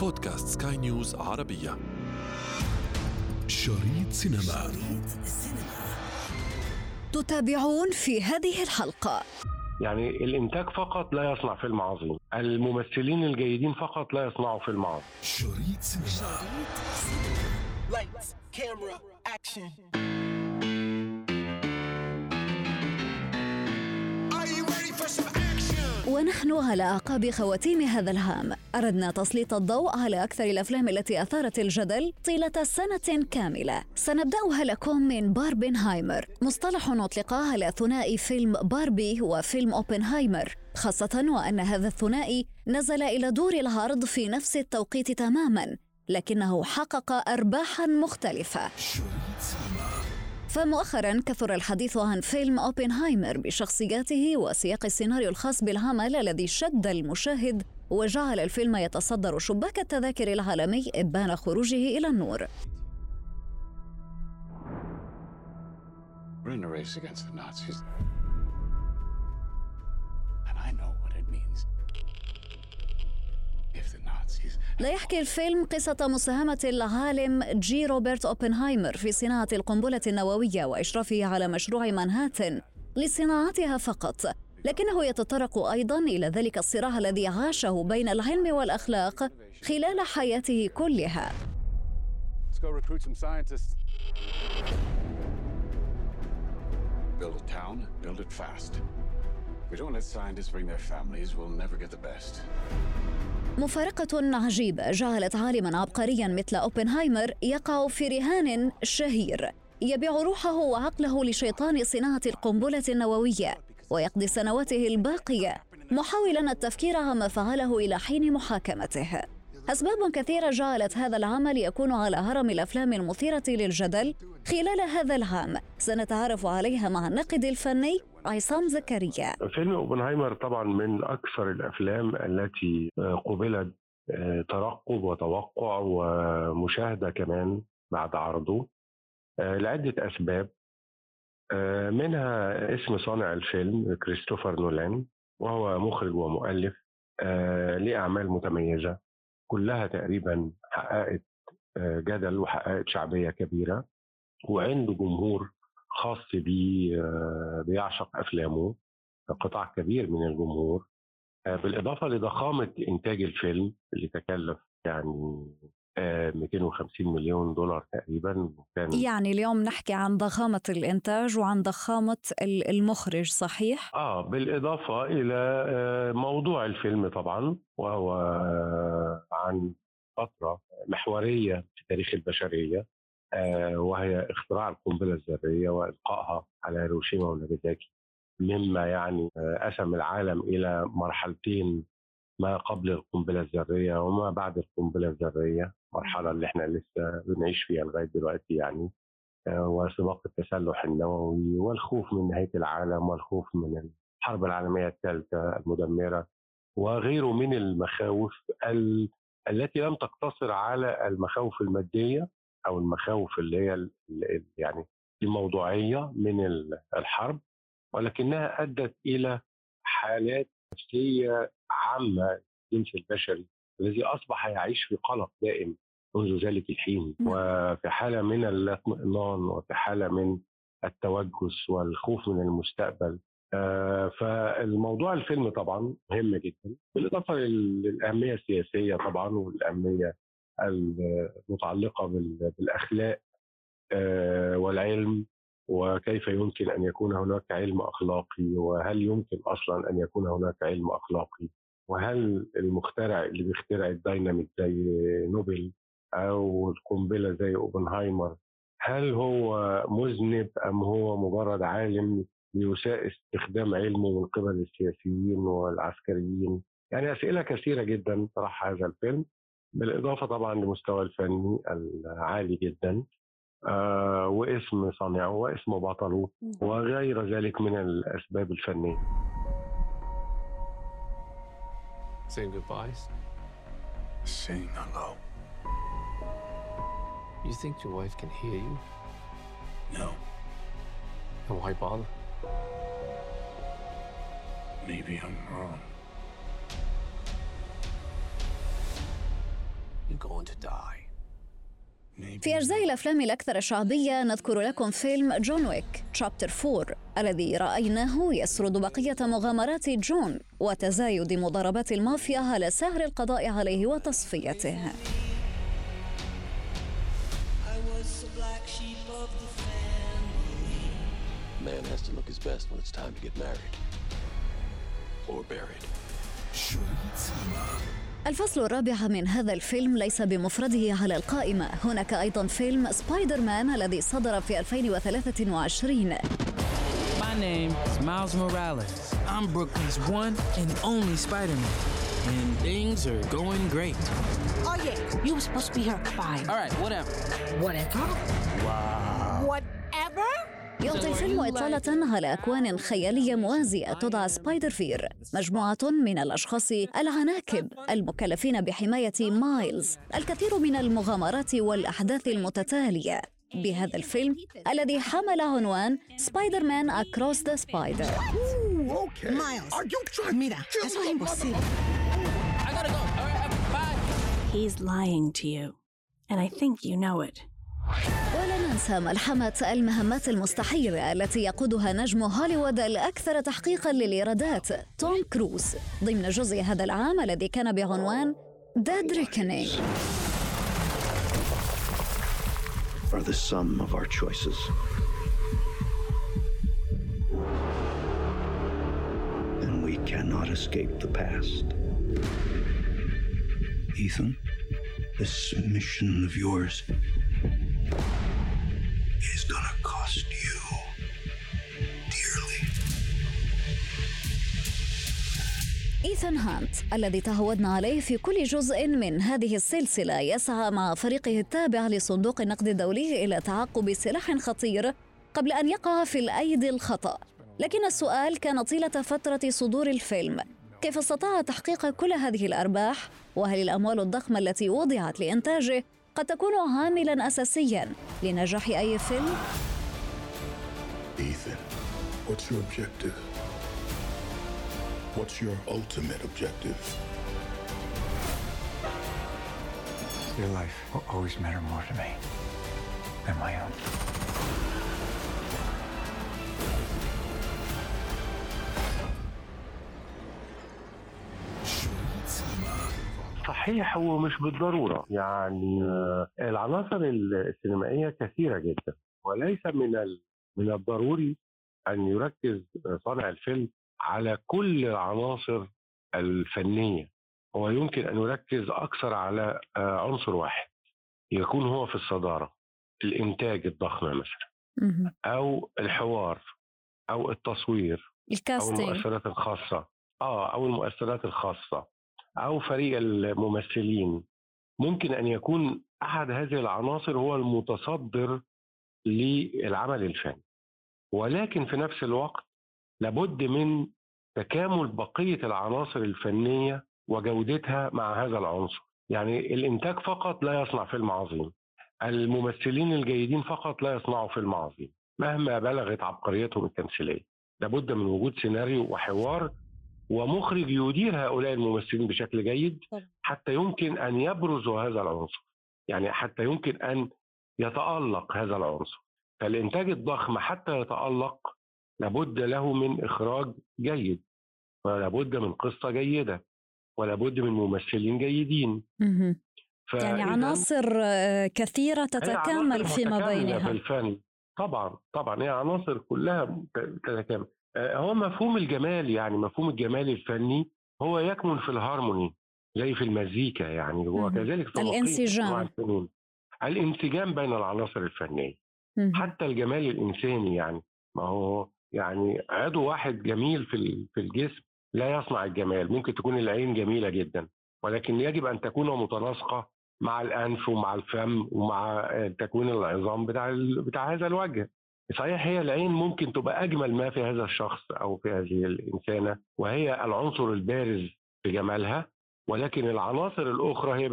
بودكاست سكاي نيوز عربية. شريط سينما. تتابعون في هذه الحلقة. يعني الإنتاج فقط لا يصنع فيلم عظيم. الممثلين الجيدين فقط لا يصنعوا فيلم عظيم. شريط سينما. Lights, camera, action. ونحن على أعقاب خواتيم هذا العام. أردنا تسليط الضوء على أكثر الأفلام التي أثارت الجدل طيلة سنة كاملة. سنبدأها لكم من باربنهايمر. مصطلح أطلق على ثنائي فيلم باربي وفيلم أوبنهايمر. خاصة وأن هذا الثنائي نزل إلى دور العرض في نفس التوقيت تماماً لكنه حقق أرباحاً مختلفة. فمؤخرا كثر الحديث عن فيلم أوبنهايمر بشخصياته وسياق السيناريو الخاص بالعمل الذي شد المشاهد وجعل الفيلم يتصدر شباك التذاكر العالمي إبان خروجه إلى النور We're in a race against the Nazis. لا يحكي الفيلم قصة مساهمة العالم جي روبرت أوبنهايمر في صناعة القنبلة النووية وإشرافه على مشروع مانهاتن لصناعتها فقط لكنه يتطرق أيضا إلى ذلك الصراع الذي عاشه بين العلم والأخلاق خلال حياته كلها Let's go recruit some scientists. Build a town, build it fast. If we don't let scientists bring their families, we'll never get the best. مفارقة عجيبة جعلت عالما عبقريا مثل أوبنهايمر يقع في رهان شهير. يبيع روحه وعقله لشيطان صناعة القنبلة النووية ويقضي سنواته الباقية محاولا التفكير عما فعله إلى حين محاكمته. أسباب كثيرة جعلت هذا العمل يكون على هرم الأفلام المثيرة للجدل. خلال هذا العام سنتعرف عليها مع الناقد الفني عصام زكريا. فيلم أوبنهايمر طبعا من أكثر الأفلام التي آه، قبلت آه، ترقب وتوقع ومشاهدة كمان بعد عرضه آه، لعدة أسباب. آه، منها اسم صانع الفيلم كريستوفر نولان وهو مخرج ومؤلف لأعمال متميزة. كلها تقريبا حققت آه، جدل وحققت شعبية كبيرة وعنده جمهور خاص بيه آه، بيعشق أفلامه قطاع كبير من الجمهور آه، بالإضافة لضخامة إنتاج الفيلم اللي تكلف يعني 250 مليون دولار تقريبا وكان يعني اليوم نحكي عن ضخامة الإنتاج وعن ضخامة ال- المخرج صحيح؟ آه بالإضافة إلى آه، موضوع الفيلم طبعا وهو آه، عن فترة محورية في تاريخ البشرية آه، وهي اختراع القنبلة الذرية وإلقائها على هيروشيما وناجازاكي مما يعني آه، قسم العالم إلى مرحلتين ما قبل القنبلة الذرية وما بعد القنبلة الذرية المرحله اللي إحنا لسه بنعيش فيها لغاية دلوقتي يعني. آه، وسباق التسلح النووي والخوف من نهاية العالم والخوف من الحرب العالمية الثالثة المدمرة وغيره من المخاوف ال- التي لم تقتصر على المخاوف المادية أو المخاوف اللي هي ال- يعني الموضوعية من ال- الحرب ولكنها أدت إلى حالات نفسية عامة الجنس البشري الذي أصبح يعيش في قلق دائم منذ ذلك الحين نعم. وفي حالة من الاطمئنان وفي حالة من التوجس والخوف من المستقبل آه، فالموضوع الفيلم طبعا مهم جدا بالإضافة لل- للأهمية السياسية طبعا والأهمية المتعلقة بال- بالأخلاق آه، والعلم وكيف يمكن أن يكون هناك علم أخلاقي؟ وهل يمكن أصلا أن يكون هناك علم أخلاقي؟ وهل المخترع اللي بيخترع الدايناميت زي نوبل أو القنبلة زي أوبنهايمر هل هو مذنب أم هو مجرد عالم بيساء استخدام علمه من قبل السياسيين والعسكريين؟ يعني أسئلة كثيرة جدا طرح هذا الفيلم بالإضافة طبعا لمستوى الفني العالي جدا. واسم صانعه واسم بطله وغير ذلك من الاسباب الفنيه Saying goodbyes? Saying hello. You think your wife can hear you? No. And why bother? Maybe I'm wrong. going to die. في أجزاء الأفلام الأكثر شعبية نذكر لكم فيلم جون ويك تشابتر 4 الذي رأيناه يسرد بقية مغامرات جون وتزايد مضاربات المافيا على سهر القضاء عليه وتصفيته I was the black sheep of the family. Man has to look his best when it's time to get married. Or buried. الفصل الرابع من هذا الفيلم ليس بمفرده على القائمة هناك أيضا فيلم سبايدر مان الذي صدر في 2023 My name is Miles Morales. I'm Brooklyn's one and only Spider-Man. And things are going great. Oh yeah, you were supposed to be here at five. All right, whatever. Whatever. Wow. يعطي الفيلم إطلالة على أكوان خيالية موازية تدعى Spider-Verse مجموعة من الأشخاص العناكب المكلفين بحماية مايلز الكثير من المغامرات والأحداث المتتالية بهذا الفيلم الذي حمل عنوان Spider-Man Across the Spider Miles. Mira, eso es imposible. He's lying to you, and I think you know it. ننسى ملحمة المهمات المستحيلة التي يقودها نجم هوليوود الأكثر تحقيقا للإيرادات توم كروز ضمن جزء هذا العام الذي كان بعنوان Dead Reckoning are the sum of our choices. And we cannot escape the past. Ethan, this mission of yours إيثان هانت الذي تعودنا عليه في كل جزء من هذه السلسلة يسعى مع فريقه التابع لصندوق النقد الدولي إلى تعقب سلاح خطير قبل أن يقع في الأيدي الخطأ لكن السؤال كان طيلة فترة صدور الفيلم كيف استطاع تحقيق كل هذه الأرباح؟ وهل الأموال الضخمة التي وضعت لإنتاجه قد تكون عاملاً أساسياً لنجاح أي فيلم؟ Ethan, what's your objective? What's your ultimate objective? Your life will always matter more to me than my own. صحيح هو مش بالضرورة يعني آه، العناصر السينمائية كثيرة جدا وليس من ال- من الضروري أن يركز صانع الفيلم على كل العناصر الفنية. هو يمكن أن يركز أكثر على آه، عنصر واحد يكون هو في الصدارة الإنتاج الضخم مثلا. أو الحوار أو التصوير أو الكاستنج المؤثرات الخاصة. آه أو المؤثرات الخاصة أو فريق الممثلين. ممكن أن يكون أحد هذه العناصر هو المتصدر للعمل الفني. ولكن في نفس الوقت لابد من تكامل بقية العناصر الفنية وجودتها مع هذا العنصر. يعني الإنتاج فقط لا يصنع فيلم عظيم. الممثلين الجيدين فقط لا يصنعوا فيلم عظيم مهما بلغت عبقريتهم التمثيلية. لابد من وجود سيناريو وحوار ومخرج يدير هؤلاء الممثلين بشكل جيد. حتى يمكن أن يبرز هذا العنصر. يعني حتى يمكن أن يتألق هذا العنصر. فالإنتاج الضخم حتى يتألق لابد له من إخراج جيد ولابد من قصة جيدة ولابد من ممثلين جيدين. يعني عناصر آه، كثيرة تتكامل فيما متكاملة في بينها. الفن. طبعا طبعا هي عناصر كلها تتكامل. آه، هو مفهوم الجمال يعني مفهوم الجمال الفني هو يكمن في الهارموني زي في المزيكا يعني هو. كذلك في الانسجام. الانسجام بين العناصر الفنية. حتى الجمال الإنساني يعني ما هو يعني عضو واحد جميل في في الجسم لا يصنع الجمال ممكن تكون العين جميلة جدا ولكن يجب أن تكون متناسقة مع الأنف ومع الفم ومع تكوين العظام بتاع بتاع هذا الوجه. صحيح هي العين ممكن تبقى أجمل ما في هذا الشخص أو في هذه الإنسانة وهي العنصر البارز في جمالها ولكن العناصر الأخرى هي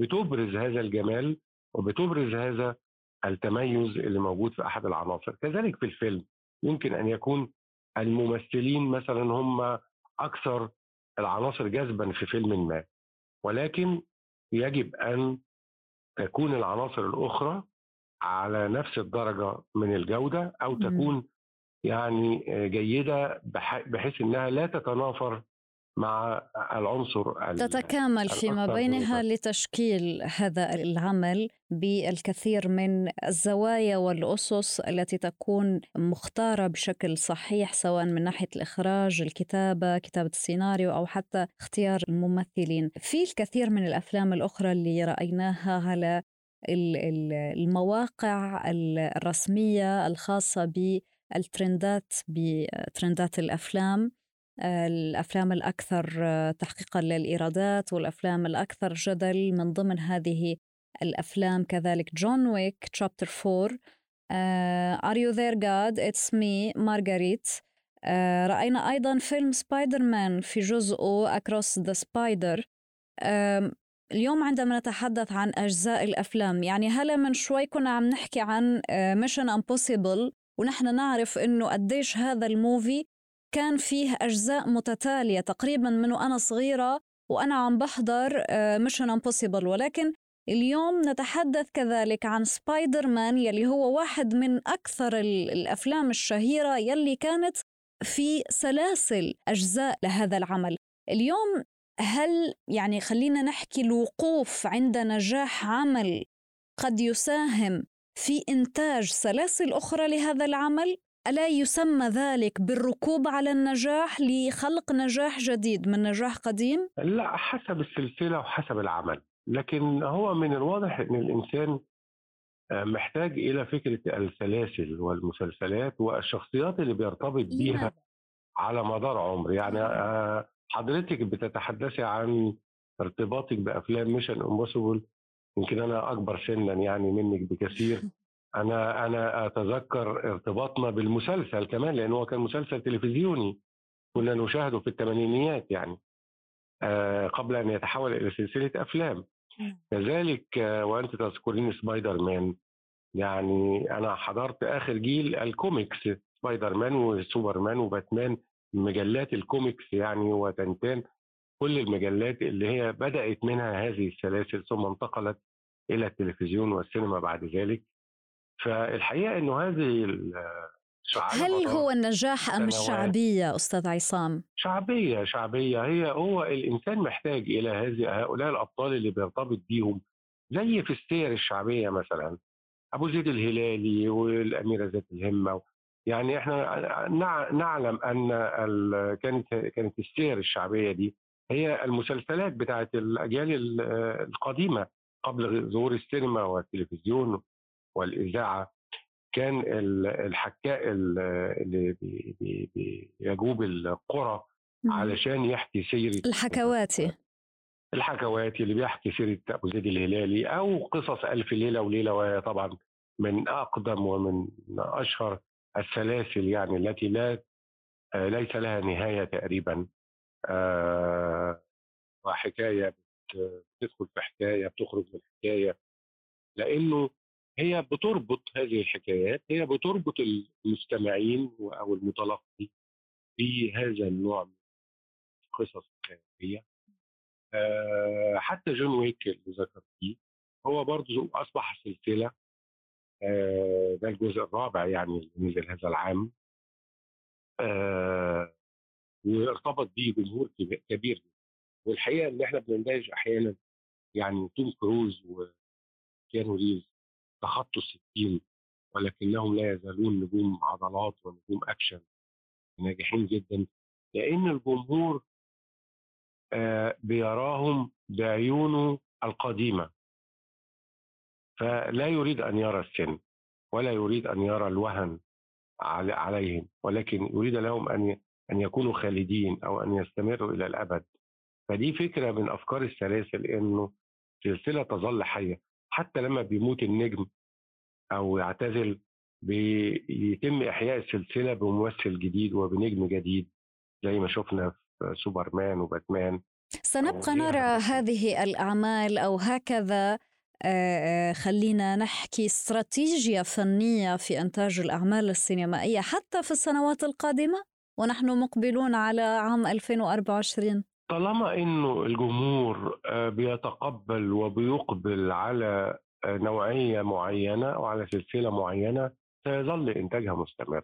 بتبرز هذا الجمال وبتبرز هذا التميز اللي موجود في أحد العناصر. كذلك في الفيلم. يمكن أن يكون الممثلين مثلا هم أكثر العناصر جذبا في فيلم ما ولكن يجب أن تكون العناصر الأخرى على نفس الدرجة من الجودة أو. تكون يعني جيدة بح- بحيث إنها لا تتنافر مع العنصر ال- تتكامل فيما بينها. لتشكيل هذا العمل بالكثير من الزوايا والأسس التي تكون مختارة بشكل صحيح سواء من ناحية الإخراج الكتابة كتابة السيناريو أو حتى اختيار الممثلين في الكثير من الأفلام الأخرى اللي رأيناها على ال- ال- المواقع ال- الرسمية الخاصة بالترندات بترندات الأفلام الأفلام الأكثر تحقيقا للإيرادات والأفلام الأكثر جدل من ضمن هذه الأفلام كذلك جون ويك chapter 4 uh, Are You There God It's Me Margaret رأينا أيضا فيلم سبايدر مان في جزءه the Spider uh, اليوم عندما نتحدث عن أجزاء الأفلام يعني هلا من شوي كنا عم نحكي عن Mission Impossible ونحن نعرف إنه قديش هذا ال movie كان فيه أجزاء متتالية تقريبا من وأنا صغيرة وأنا عم بحضر Mission Impossible ولكن اليوم نتحدث كذلك عن سبايدر مان يلي هو واحد من أكثر ال- الأفلام الشهيرة يلي كانت في سلاسل أجزاء لهذا العمل. اليوم هل يعني خلينا نحكي الوقوف عند نجاح عمل قد يساهم في إنتاج سلاسل أخرى لهذا العمل؟ ألا يسمى ذلك بالركوب على النجاح لخلق نجاح جديد من نجاح قديم؟ لا حسب السلسلة وحسب العمل لكن هو من الواضح إن الإنسان آه، محتاج إلى فكرة السلاسل والمسلسلات والشخصيات اللي بيرتبط بيها لماذا؟ على مدار عمر يعني آه، حضرتك بتتحدثي عن ارتباطك بأفلام Mission Impossible يمكن أنا أكبر سنا يعني منك بكثير أنا أنا أتذكر ارتباطنا بالمسلسل كمان لأن هو كان مسلسل تلفزيوني. كنا نشاهده في الثمانينيات يعني. آه، قبل أن يتحول إلى سلسلة أفلام. كذلك آه، وأنت تذكرين سبايدر مان يعني أنا حضرت آخر جيل الكوميكس سبايدر مان وسوبرمان وباتمان مجلات الكوميكس يعني وتنتان. كل المجلات اللي هي بدأت منها هذه السلاسل ثم انتقلت إلى التلفزيون والسينما بعد ذلك. فالحقيقة إنه هذه هل هو النجاح أم الشعبية أستاذ عصام؟ شعبية شعبية. هي هو الإنسان محتاج إلى هذه هؤلاء الأبطال اللي بيرتبط بيهم زي في السير الشعبية مثلا أبو زيد الهلالي والأميرة ذات الهمة. يعني إحنا نع- نعلم أن ال- كانت كانت السير الشعبية دي هي المسلسلات بتاعت الأجيال ال- القديمة قبل ظهور السينما والتلفزيون. والإذاعة كان ال- الحكاء ال- اللي بي- بي- بي- بيجوب القرى علشان يحكي سيرة الحكواتي. الحكواتي اللي بيحكي سيرة أبو زيد الهلالي أو قصص ألف ليلة وليلة وهي طبعا من أقدم ومن أشهر السلاسل يعني التي لا ليس لها نهاية تقريبا. آه، وحكاية بت- بتدخل في حكاية بتخرج من حكاية. لأنه هي بتربط هذه الحكايات هي بتربط المستمعين أو المتلقي بهذا النوع من القصص الخياليه آه، حتى جون ويك اللي ذكرتيه هو برضه أصبح سلسلة آه، ده الجزء الرابع يعني اللي نزل هذا العام. آه، وارتبط بيه جمهور كب- كبير والحقيقة إن إحنا بنندهش أحيانا يعني توم كروز وكيانو ريفز تخطوا الستين ولكنهم لا يزالون نجوم عضلات ونجوم اكشن ناجحين جدا لأن الجمهور آه، بيراهم بعيونه القديمة. فلا يريد أن يرى السن ولا يريد أن يرى الوهن علي- عليهم ولكن يريد لهم أن أن يكونوا خالدين أو أن يستمروا إلى الأبد. فدي فكرة من أفكار السلاسل انه سلسلة تظل حية. حتى لما بيموت النجم أو يعتزل بيتم إحياء السلسلة بممثل جديد وبنجم جديد زي ما شفنا في سوبرمان وباتمان سنبقى نرى. هذه الأعمال أو هكذا آه، آه، خلينا نحكي استراتيجية فنية في إنتاج الأعمال السينمائية حتى في السنوات القادمة ونحن مقبلون على عام 2024 طالما إنه الجمهور آه، بيتقبل وبيقبل على آه، نوعية معينة أو على سلسلة معينة سيظل إنتاجها مستمرا.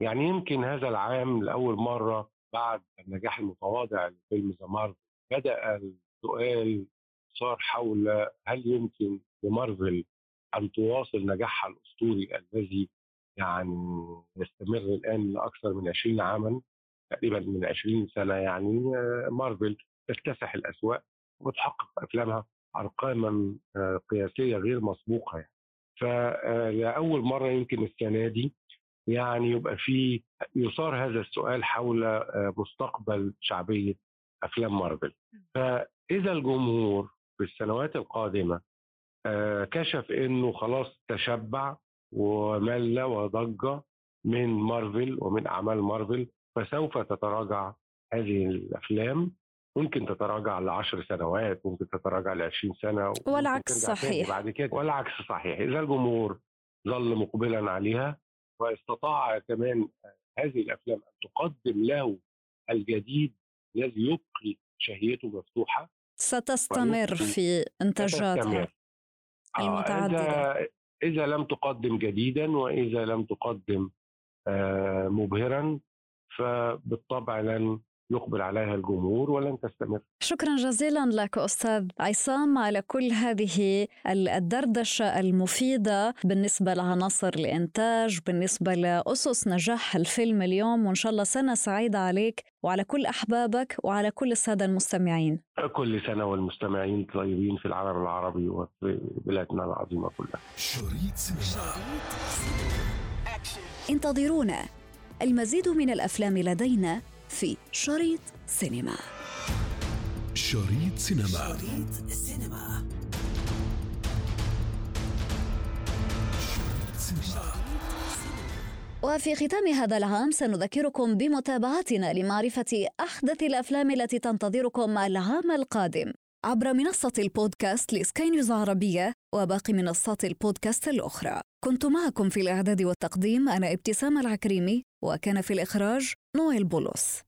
يعني يمكن هذا العام لأول مرة بعد النجاح المتواضع لفيلم ذا مارفل بدأ السؤال صار حول هل يمكن لمارفل أن تواصل نجاحها الأسطوري الذي يعني يستمر الآن لأكثر من 20 عاما تقريبا من 20 سنة يعني آه، مارفل تكتسح الأسواق وتحقق أفلامها ارقاما آه، قياسية غير مسبوقة يعني. فلاول مرة يمكن السنة دي يعني يبقى في يثار هذا السؤال حول آه، مستقبل شعبية أفلام مارفل فإذا الجمهور في السنوات القادمة آه، كشف إنه خلاص تشبع ومل وضج من مارفل ومن أعمال مارفل فسوف تتراجع هذه الأفلام. ممكن تتراجع ل 10 سنوات ممكن تتراجع ل 20 سنه والعكس صحيح. بعد كده. والعكس صحيح. إذا الجمهور ظل مقبلا عليها واستطاع كمان هذه الأفلام أن تقدم له الجديد الذي يبقي شهيته مفتوحة. ستستمر في إنتاجاتها المتعددة. إذا, إذا لم تقدم جديدا وإذا لم تقدم آه، مبهرا فبالطبع لن يقبل عليها الجمهور ولن تستمر. شكرا جزيلا لك أستاذ عصام على كل هذه الدردشة المفيدة بالنسبة لعناصر الإنتاج بالنسبة لأسس نجاح الفيلم اليوم وإن شاء الله سنة سعيدة عليك وعلى كل أحبابك وعلى كل السادة المستمعين. كل سنة والمستمعين طيبين في العالم العربي وفي بلادنا العظيمة كلها. شريط سينما. انتظرونا. المزيد من الأفلام لدينا في شريط سينما. شريط سينما. شريط سينما. وفي ختام هذا العام سنذكركم بمتابعتنا لمعرفة أحدث الأفلام التي تنتظركم العام القادم. عبر منصة البودكاست لسكاي نيوز عربية وباقي منصات البودكاست الأخرى. كنت معكم في الإعداد والتقديم أنا إبتسام العكريمي وكان في الإخراج نويل بولس